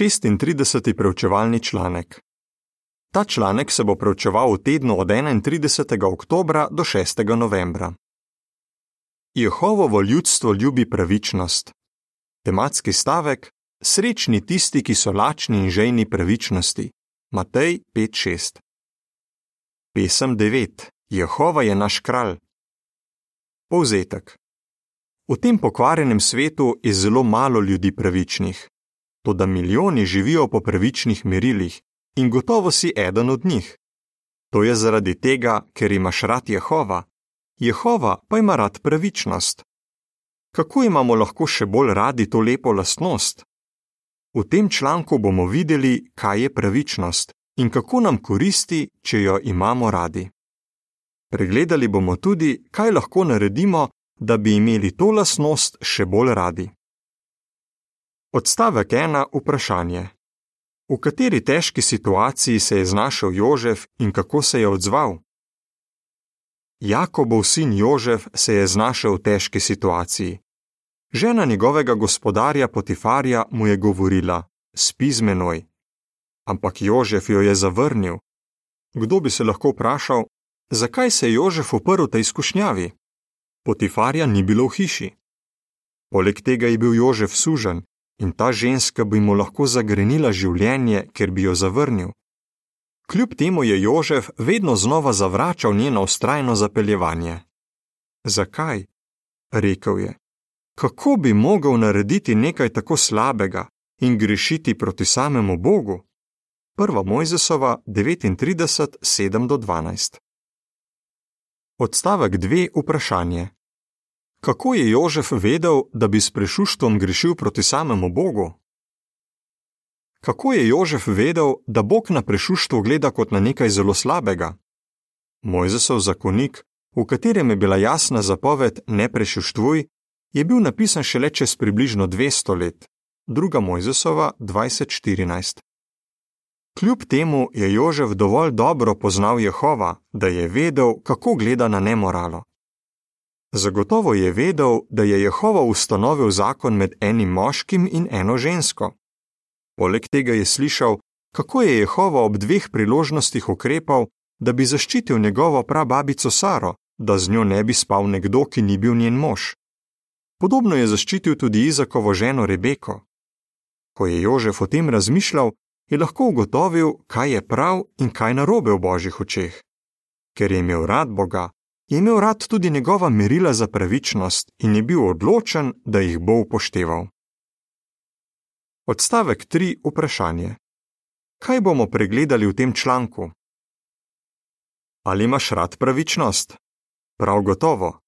36. preučevalni članek. Ta članek se bo preučeval v tednu od 31. oktobra do 6. novembra. Jehovovo ljudstvo ljubi pravičnost. Tematski stavek: Srečni tisti, ki so lačni in žejni pravičnosti. Matej 5:6. Pesem 9. Jehova je naš kralj. Povzetek. V tem pokvarjenem svetu je zelo malo ljudi pravičnih. Toda milijoni živijo po pravičnih merilih in gotovo si eden od njih. To je zaradi tega, ker imaš rad Jehova, Jehova pa ima rad pravičnost. Kako imamo lahko še bolj radi to lepo lastnost? V tem članku bomo videli, kaj je pravičnost in kako nam koristi, če jo imamo radi. Pregledali bomo tudi, kaj lahko naredimo, da bi imeli to lastnost še bolj radi. Odstavek 1. Vprašanje. V kateri težki situaciji se je znašel Jožef in kako se je odzval? Jakobov sin Jožef se je znašel v težki situaciji. Žena njegovega gospodarja Potifarja mu je govorila: Spi z menoj. Ampak Jožef jo je zavrnil. Kdo bi se lahko vprašal, zakaj se je Jožef uprl tej izkušnjavi? Potifarja ni bilo v hiši. Poleg tega je bil Jožef sužen in ta ženska bi mu lahko zagrenila življenje, ker bi jo zavrnil. Kljub temu je Jožef vedno znova zavračal njeno ustrajno zapeljevanje. Zakaj? rekel je. Kako bi mogel narediti nekaj tako slabega in grešiti proti samemu Bogu? 1. Mojzesova 39, 7-12. Odstavek 2. Vprašanje. Kako je Jožef vedel, da bi s prešuštvom grešil proti samemu Bogu? Kako je Jožef vedel, da Bog na prešuštvo gleda kot na nekaj zelo slabega? Mojzesov zakonik, v katerem je bila jasna zapoved ne prešuštvuj, je bil napisan šele čez približno 200 let, druga Mojzesova 2014. Kljub temu je Jožef dovolj dobro poznal Jehova, da je vedel, kako gleda na nemoralo. Zagotovo je vedel, da je Jehova ustanovil zakon med enim moškim in eno žensko. Poleg tega je slišal, kako je Jehova ob dveh priložnostih ukrepal, da bi zaščitil njegovo prababico Saro, da z njo ne bi spal nekdo, ki ni bil njen mož. Podobno je zaščitil tudi Izakovo ženo Rebeko. Ko je Jožef o tem razmišljal, je lahko ugotovil, kaj je prav in kaj narobe v božjih očeh. Ker je imel rad Boga, je imel rad tudi njegova merila za pravičnost in je bil odločen, da jih bo upošteval. Odstavek 3. Vprašanje. Kaj bomo pregledali v tem članku? Ali imaš rad pravičnost? Prav gotovo.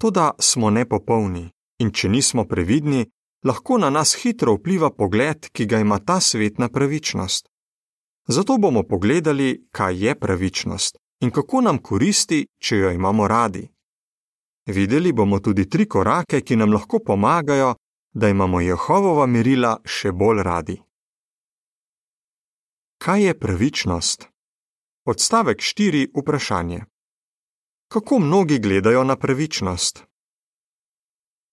Toda smo nepopolni in če nismo previdni, lahko na nas hitro vpliva pogled, ki ga ima ta svet na pravičnost. Zato bomo pogledali, kaj je pravičnost in kako nam koristi, če jo imamo radi. Videli bomo tudi tri korake, ki nam lahko pomagajo, da imamo Jehovova merila še bolj radi. Kaj je pravičnost? Odstavek 4. Vprašanje. Kako mnogi gledajo na pravičnost?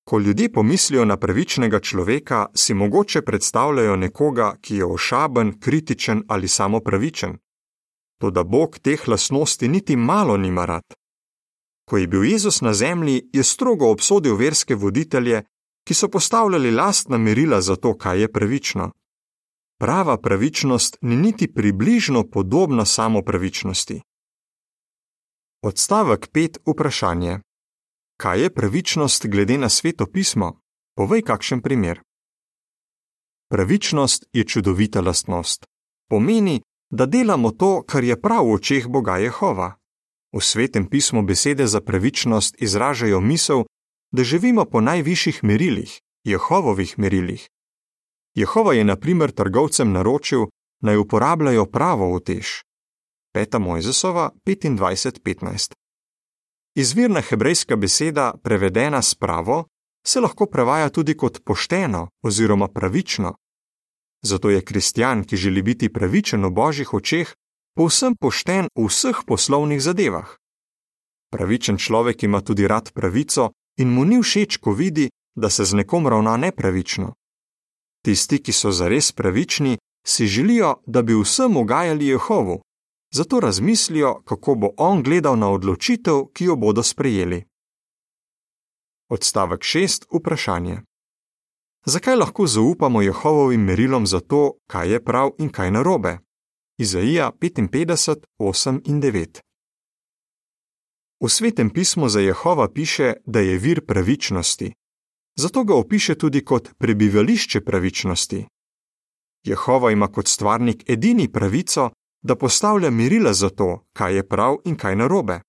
Ko ljudje pomislijo na pravičnega človeka, si mogoče predstavljajo nekoga, ki je ošaben, kritičen ali samo pravičen. Toda Bog teh lasnosti niti malo nima rad. Ko je bil Jezus na zemlji, je strogo obsodil verske voditelje, ki so postavljali lastna merila za to, kaj je pravično. Prava pravičnost ni niti približno podobna samo pravičnosti. Odstavek 5. Vprašanje. Kaj je pravičnost glede na sveto pismo? Povej kakšen primer. Pravičnost je čudovita lastnost. Pomeni, da delamo to, kar je prav v očeh Boga Jehova. V svetem pismu besede za pravičnost izražajo misel, da živimo po najvišjih merilih, Jehovovih merilih. Jehova je na primer trgovcem naročil, naj uporabljajo pravo utež. 5. Mojzesova 25:15. Izvirna hebrejska beseda, prevedena s pravo, se lahko prevaja tudi kot pošteno oziroma pravično. Zato je kristjan, ki želi biti pravičen v božjih očeh, povsem pošten v vseh poslovnih zadevah. Pravičen človek ima tudi rad pravico in mu ni všeč, ko vidi, da se z nekom ravna nepravično. Tisti, ki so zares pravični, si želijo, da bi vsem ugajali Jehovu, zato razmislijo, kako bo on gledal na odločitev, ki jo bodo sprejeli. Odstavek 6. Vprašanje. Zakaj lahko zaupamo Jehovovim merilom za to, kaj je prav in kaj narobe? Izaija 55, 8 in 9. V svetem pismu za Jehova piše, da je vir pravičnosti. Zato ga opiše tudi kot prebivališče pravičnosti. Jehova ima kot stvarnik edini pravico, da postavlja merila za to, kaj je prav in kaj narobe.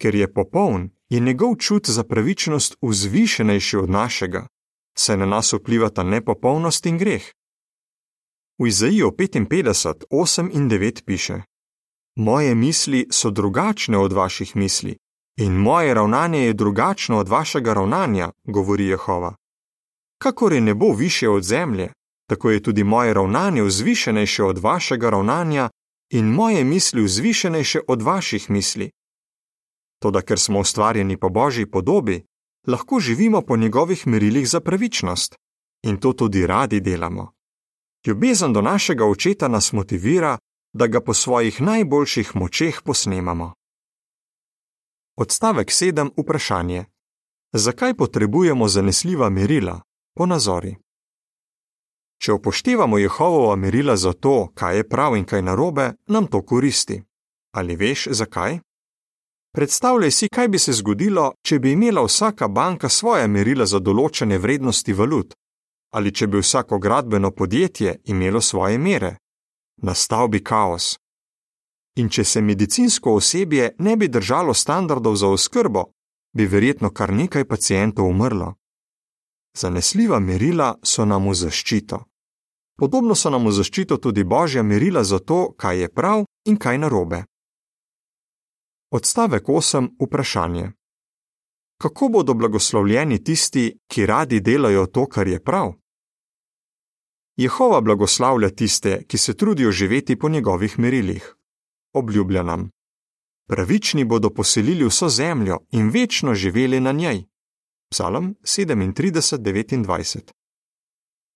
Ker je popoln, je njegov čut za pravičnost vzvišenejši od našega, saj na nas vplivata nepopolnost in greh. V Izaiju 55, 8 in 9 piše: Moje misli so drugačne od vaših misli, in moje ravnanje je drugačno od vašega ravnanja, govori Jehova. Kakor je nebo više od zemlje, tako je tudi moje ravnanje vzvišenejše od vašega ravnanja in moje misli vzvišenejše od vaših misli. Toda ker smo ustvarjeni po božji podobi, lahko živimo po njegovih merilih za pravičnost in to tudi radi delamo. Ljubezen do našega očeta nas motivira, da ga po svojih najboljših močeh posnemamo. Odstavek 7. Vprašanje: Zakaj potrebujemo zanesljiva merila? Ponazori. Če upoštevamo Jehovova merila za to, kaj je prav in kaj narobe, nam to koristi. Ali veš, zakaj? Predstavljaj si, kaj bi se zgodilo, če bi imela vsaka banka svoje merila za določene vrednosti valut, ali če bi vsako gradbeno podjetje imelo svoje mere. Nastal bi kaos. In če se medicinsko osebje ne bi držalo standardov za oskrbo, bi verjetno kar nekaj pacijentov umrlo. Zanesljiva merila so nam v zaščito. Podobno so nam v zaščito tudi božja merila za to, kaj je prav in kaj narobe. Odstavek 8. Vprašanje. Kako bodo blagoslovljeni tisti, ki radi delajo to, kar je prav? Jehova blagoslavlja tiste, ki se trudijo živeti po njegovih merilih. Obljublja nam: Pravični bodo poselili vso zemljo in večno živeli na njej. Psalm 37:29.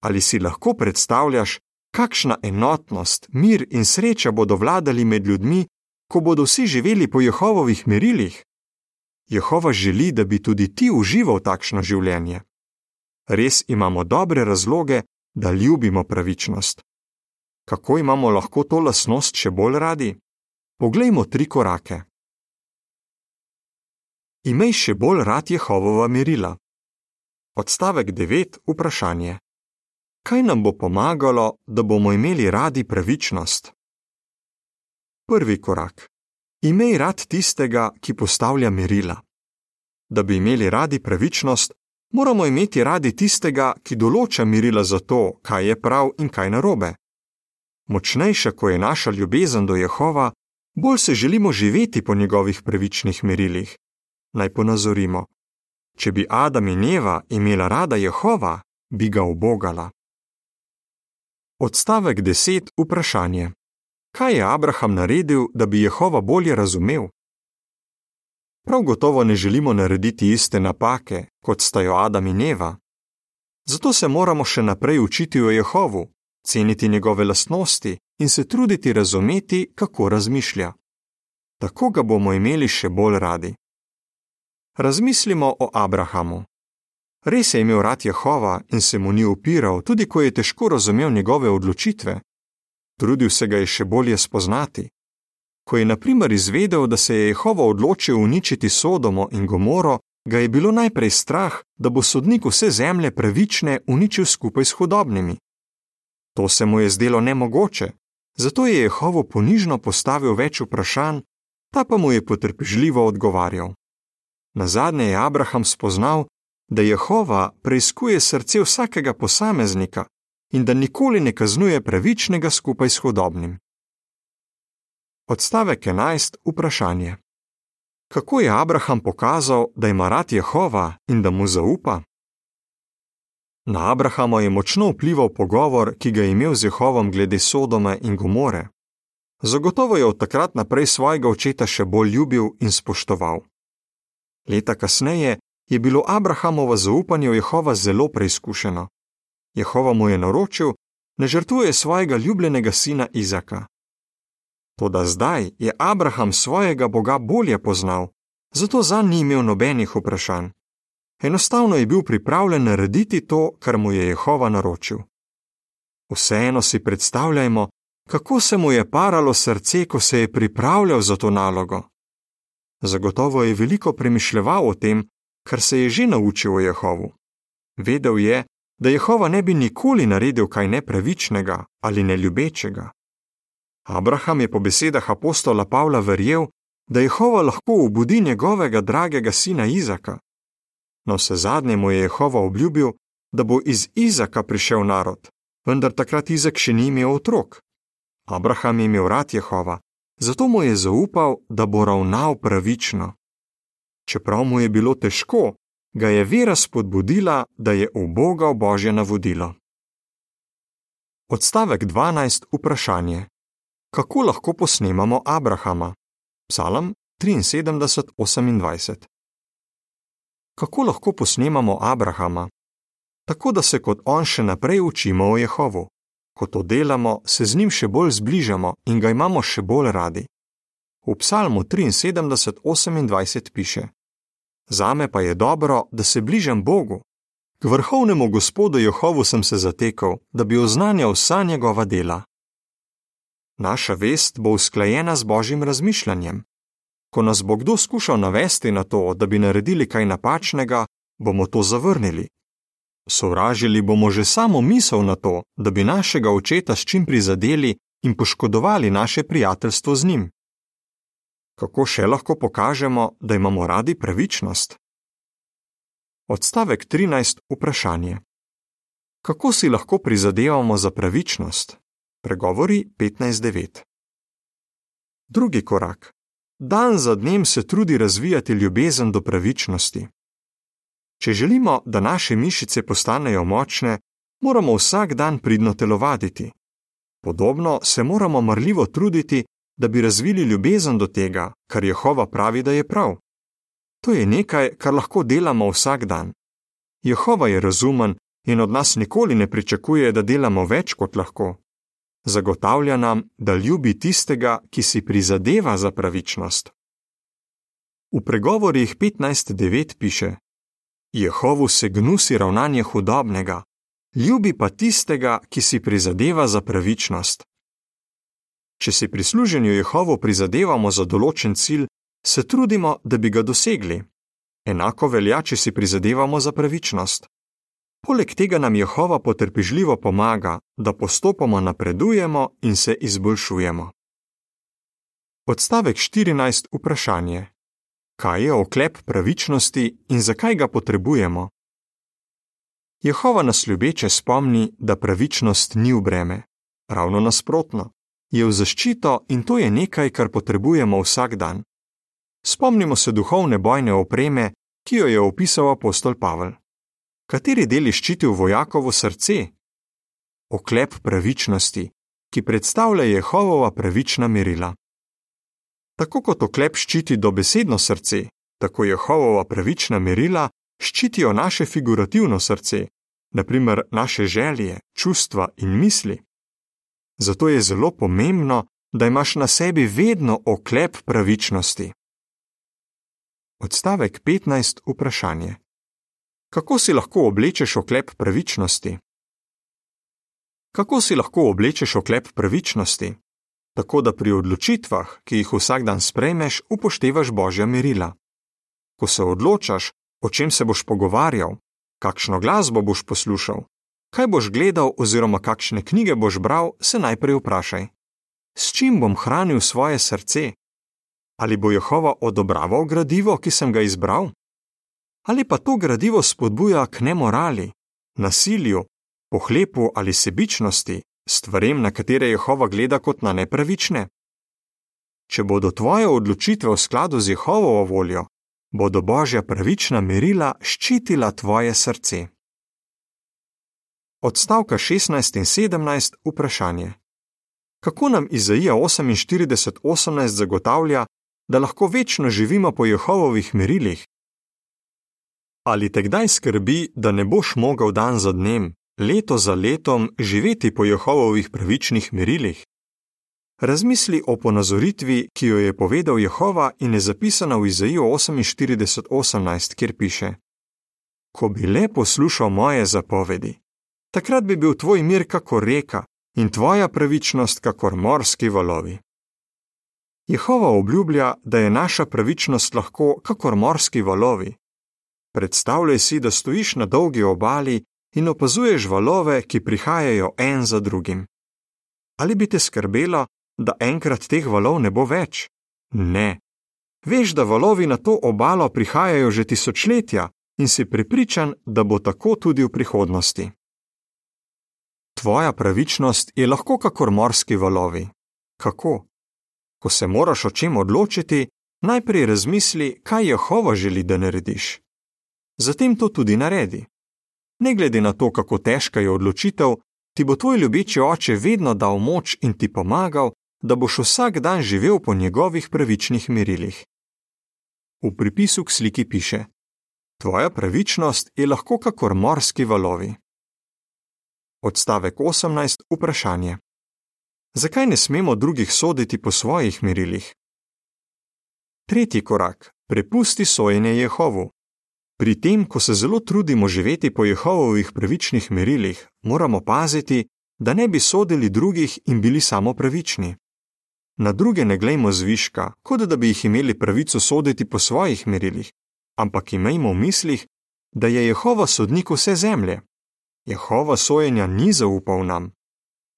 Ali si lahko predstavljaš, kakšna enotnost, mir in sreča bodo vladali med ljudmi, ko bodo vsi živeli po Jehovovih merilih? Jehova želi, da bi tudi ti užival takšno življenje. Res imamo dobre razloge, da ljubimo pravičnost. Kako imamo lahko to lasnost še bolj radi? Poglejmo tri korake. Imej še bolj rad Jehovova merila. Odstavek 9. Vprašanje. Kaj nam bo pomagalo, da bomo imeli radi pravičnost? Prvi korak. Imej rad tistega, ki postavlja merila. Da bi imeli radi pravičnost, moramo imeti radi tistega, ki določa merila za to, kaj je prav in kaj narobe. Močnejša, ko je naša ljubezen do Jehova, bolj se želimo živeti po njegovih pravičnih merilih. Naj ponazorimo: če bi Adam in Eva imela rada Jehova, bi ga obogala. Odstavek 10. Vprašanje: Kaj je Abraham naredil, da bi Jehova bolje razumel? Prav gotovo ne želimo narediti iste napake, kot sta jo Adam in Eva. Zato se moramo še naprej učiti o Jehovu, ceniti njegove lastnosti in se truditi razumeti, kako razmišlja. Tako ga bomo imeli še bolj radi. Razmislimo o Abrahamu. Res je imel rad Jehova in se mu ni upiral, tudi ko je težko razumel njegove odločitve. Trudil se ga je še bolje spoznati. Ko je na primer izvedel, da se je Jehova odločil uničiti Sodomo in Gomoro, ga je bilo najprej strah, da bo sodnik vse zemlje pravične uničil skupaj s hudobnimi. To se mu je zdelo nemogoče, zato je Jehovo ponižno postavil več vprašanj, ta pa mu je potrpežljivo odgovarjal. Na zadnje je Abraham spoznal, da Jehova preizkuje srce vsakega posameznika in da nikoli ne kaznuje pravičnega skupaj s hudobnim. Odstavek 11. Vprašanje. Kako je Abraham pokazal, da ima rad Jehova in da mu zaupa? Na Abrahama je močno vplival pogovor, ki ga je imel z Jehovom glede Sodome in Gomore. Zagotovo je od takrat naprej svojega očeta še bolj ljubil in spoštoval. Leta kasneje je bilo Abrahamovo zaupanje v Jehova zelo preizkušeno. Jehova mu je naročil, ne žrtvuje svojega ljubljenega sina Izaka. Toda zdaj je Abraham svojega Boga bolje poznal, zato za njim ni imel nobenih vprašanj. Enostavno je bil pripravljen narediti to, kar mu je Jehova naročil. Vseeno si predstavljajmo, kako se mu je paralo srce, ko se je pripravljal za to nalogo. Zagotovo je veliko premišljeval o tem, kar se je že naučil o Jehovu. Vedel je, da Jehova ne bi nikoli naredil kaj nepravičnega ali neljubečega. Abraham je po besedah apostola Pavla verjel, da Jehova lahko obudi njegovega dragega sina Izaka. No, vse zadnje mu je Jehova obljubil, da bo iz Izaka prišel narod, vendar takrat Izak še ni imel otrok. Abraham je imel rad Jehova, zato mu je zaupal, da bo ravnal pravično. Čeprav mu je bilo težko, ga je vera spodbudila, da je ubogal Božje navodilo. Odstavek 12. Vprašanje: Kako lahko posnemamo Abrahama? Psalm 73:28. Kako lahko posnemamo Abrahama? Tako da se kot on še naprej učimo o Jehovu. Ko to delamo, se z njim še bolj zbližamo in ga imamo še bolj radi. V Psalmu 73:28 piše: Zame pa je dobro, da se bližam Bogu. K vrhovnemu gospodu Jehovu sem se zatekal, da bi oznanjal vsa njegova dela. Naša vest bo usklajena z božjim razmišljanjem. Ko nas bo kdo skušal navesti na to, da bi naredili kaj napačnega, bomo to zavrnili. Sovražili bomo že samo misel na to, da bi našega očeta s čim prizadeli in poškodovali naše prijateljstvo z njim. Kako še lahko pokažemo, da imamo radi pravičnost? Odstavek 13. Vprašanje. Kako si lahko prizadevamo za pravičnost? Pregovori 15.9. Drugi korak. Dan za dnem se trudi razvijati ljubezen do pravičnosti. Če želimo, da naše mišice postanejo močne, moramo vsak dan pridno telovaditi. Podobno se moramo marljivo truditi, da bi razvili ljubezen do tega, kar Jehova pravi, da je prav. To je nekaj, kar lahko delamo vsak dan. Jehova je razumen in od nas nikoli ne pričakuje, da delamo več kot lahko. Zagotavlja nam, da ljubi tistega, ki si prizadeva za pravičnost. V pregovorih 15.9 piše: Jehovu se gnusi ravnanje hudobnega, ljubi pa tistega, ki si prizadeva za pravičnost. Če si pri služenju Jehovu prizadevamo za določen cilj, se trudimo, da bi ga dosegli. Enako velja, če si prizadevamo za pravičnost. Poleg tega nam Jehova potrpežljivo pomaga, da postopoma napredujemo in se izboljšujemo. Odstavek 14. Vprašanje: Kaj je oklep pravičnosti in zakaj ga potrebujemo? Jehova nas ljubeče spomni, da pravičnost ni v breme. Ravno nasprotno, je v zaščito in to je nekaj, kar potrebujemo vsak dan. Spomnimo se duhovne bojne opreme, ki jo je opisal apostol Pavel. Kateri del je ščitil vojakovo srce? Oklep pravičnosti, ki predstavlja Jehovova pravična merila. Tako kot oklep ščiti dobesedno srce, tako Jehovova pravična merila ščitijo naše figurativno srce, naprimer naše želje, čustva in misli. Zato je zelo pomembno, da imaš na sebi vedno oklep pravičnosti. Odstavek 15. Vprašanje. Kako si lahko oblečeš oklep pravičnosti? Kako si lahko oblečeš oklep pravičnosti? Tako da pri odločitvah, ki jih vsak dan sprejmeš, upoštevaš božja merila. Ko se odločaš, o čem se boš pogovarjal, kakšno glasbo boš poslušal, kaj boš gledal oziroma kakšne knjige boš bral, se najprej vprašaj: S čim bom hranil svoje srce? Ali bo Jehova odobraval gradivo, ki sem ga izbral? Ali pa to gradivo spodbuja k nemorali, nasilju, pohlepu ali sebičnosti, stvarem, na katere Jehova gleda kot na nepravične? Če bodo tvoje odločitve v skladu z Jehovovo voljo, bodo božja pravična merila ščitila tvoje srce. Odstavka 16 in 17 vprašanje. Kako nam Izaija 48:18 zagotavlja, da lahko večno živimo po Jehovovih merilih? Ali te kdaj skrbi, da ne boš mogel dan za dnem, leto za letom živeti po Jehovovih pravičnih merilih? Razmisli o ponazoritvi, ki jo je povedal Jehova in je zapisana v Izaiju 48:18, kjer piše: Ko bi le poslušal moje zapovedi, takrat bi bil tvoj mir kakor reka in tvoja pravičnost kakor morski valovi. Jehova obljublja, da je naša pravičnost lahko kakor morski valovi. Predstavljaj si, da stojiš na dolgi obali in opazuješ valove, ki prihajajo en za drugim. Ali bi te skrbelo, da enkrat teh valov ne bo več? Ne. Veš, da valovi na to obalo prihajajo že tisočletja in si prepričan, da bo tako tudi v prihodnosti. Tvoja pravičnost je lahko kakor morski valovi. Kako? Ko se moraš o čem odločiti, najprej razmisli, kaj Jehova želi, da narediš. Zatem to tudi naredi. Ne glede na to, kako težka je odločitev, ti bo tvoj ljubeči oče vedno dal moč in ti pomagal, da boš vsak dan živel po njegovih pravičnih merilih. V pripisu k sliki piše: Tvoja pravičnost je lahko kakor morski valovi. Odstavek 18. Vprašanje: Zakaj ne smemo drugih soditi po svojih merilih? Tretji korak: prepusti sojenje Jehovu. Pri tem, ko se zelo trudimo živeti po Jehovovih pravičnih merilih, moramo paziti, da ne bi sodili drugih in bili samo pravični. Na druge ne glejmo zviška, kot da bi jih imeli pravico soditi po svojih merilih, ampak imejmo v mislih, da je Jehova sodnik vse zemlje. Jehova sojenja ni zaupal nam.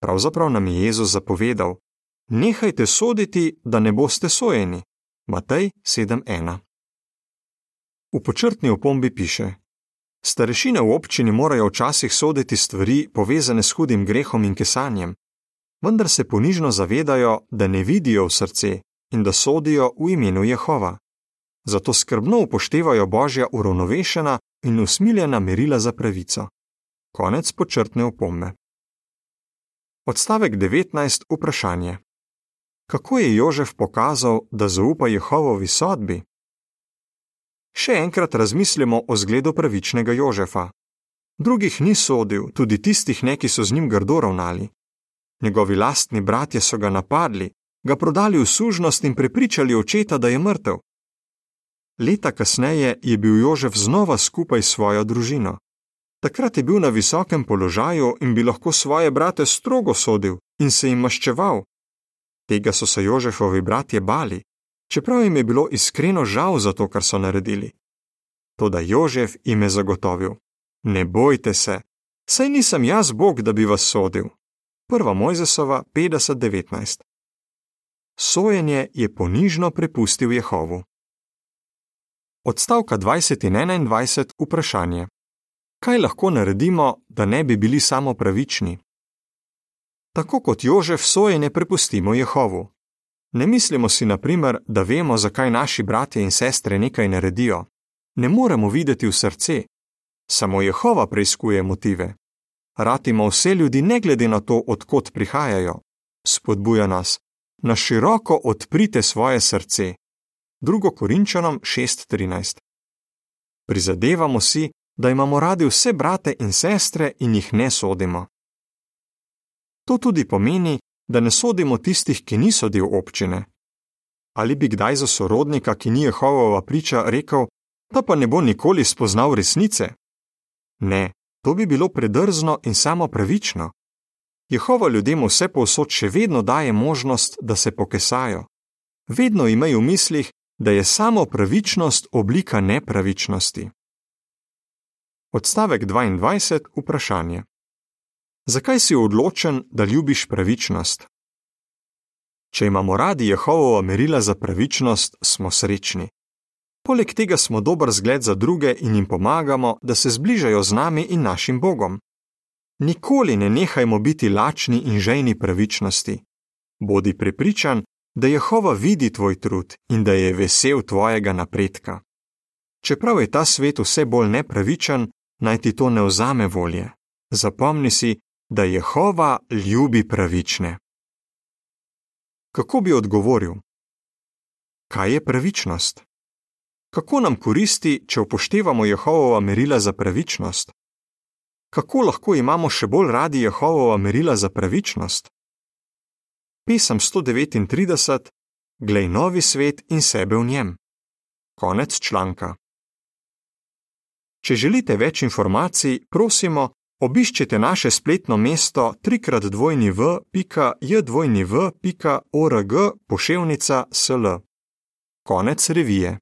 Pravzaprav nam je Jezus zapovedal: Nehajte soditi, da ne boste sojeni. Matej 7:1. V počrtni opombi piše: Starešine v občini morajo včasih soditi stvari povezane s hudim grehom in kesanjem, vendar se ponižno zavedajo, da ne vidijo v srce in da sodijo v imenu Jehova. Zato skrbno upoštevajo božja uravnovešena in usmiljena merila za pravico. Konec počrtne opombe. Odstavek 19. Vprašanje: Kako je Jožef pokazal, da zaupa Jehovovi sodbi? Še enkrat razmislimo o zgledu pravičnega Jožefa. Drugih ni sodil, tudi tistih ne, ki so z njim grdo ravnali. Njegovi lastni bratje so ga napadli, ga prodali v sužnost in prepričali očeta, da je mrtev. Leta kasneje je bil Jožef znova skupaj s svojo družino. Takrat je bil na visokem položaju in bi lahko svoje brate strogo sodil in se jim maščeval. Tega so se Jožefovi bratje bali, čeprav jim je bilo iskreno žal za to, kar so naredili. Toda Jožef jim je zagotovil: Ne bojte se, saj nisem jaz Bog, da bi vas sodil. 1. Mojzesova 50:19. Sojenje je ponižno prepustil Jehovu. Odstavka 20 in 21 vprašanje: Kaj lahko naredimo, da ne bi bili samo pravični? Tako kot Jožef sojenje prepustimo Jehovu. Ne mislimo si, na primer, da vemo, zakaj naši bratje in sestre nekaj naredijo. Ne moremo videti v srce. Samo Jehova preizkuje motive ratimo vse ljudi, ne glede na to, odkot prihajajo. Spodbuja nas, na široko odprite svoje srce. 2. Korinčanom 6:13. Prizadevamo si, da imamo radi vse brate in sestre in jih ne sodimo. To tudi pomeni, da ne sodimo tistih, ki niso del občine. Ali bi kdaj za sorodnika, ki ni Jehovova priča, rekel, da pa ne bo nikoli spoznal resnice? Ne, To bi bilo predrzno in samo pravično. Jehova ljudem vse povsod še vedno daje možnost, da se pokesajo. Vedno imej v mislih, da je samo pravičnost oblika nepravičnosti. Odstavek 22. Vprašanje. Zakaj si odločen, da ljubiš pravičnost? Če imamo radi Jehovova merila za pravičnost, smo srečni. Poleg tega smo dober zgled za druge in jim pomagamo, da se zbližajo z nami in našim Bogom. Nikoli ne nehajmo biti lačni in žejni pravičnosti. Bodi prepričan, da Jehova vidi tvoj trud in da je vesel tvojega napredka. Čeprav je ta svet vse bolj nepravičen, naj ti to ne vzame volje. Zapomni si, da Jehova ljubi pravične. Kako bi odgovoril? Kaj je pravičnost? Kako nam koristi, če upoštevamo Jehovova merila za pravičnost? kako lahko imamo še bolj radi Jehovova merila za pravičnost? Pesem 139: Glej novi svet in sebe v njem. Konec članka. Če želite več informacij, prosimo, obiščite naše spletno mesto www.jdvojniv.org poševnica sl. Konec revije.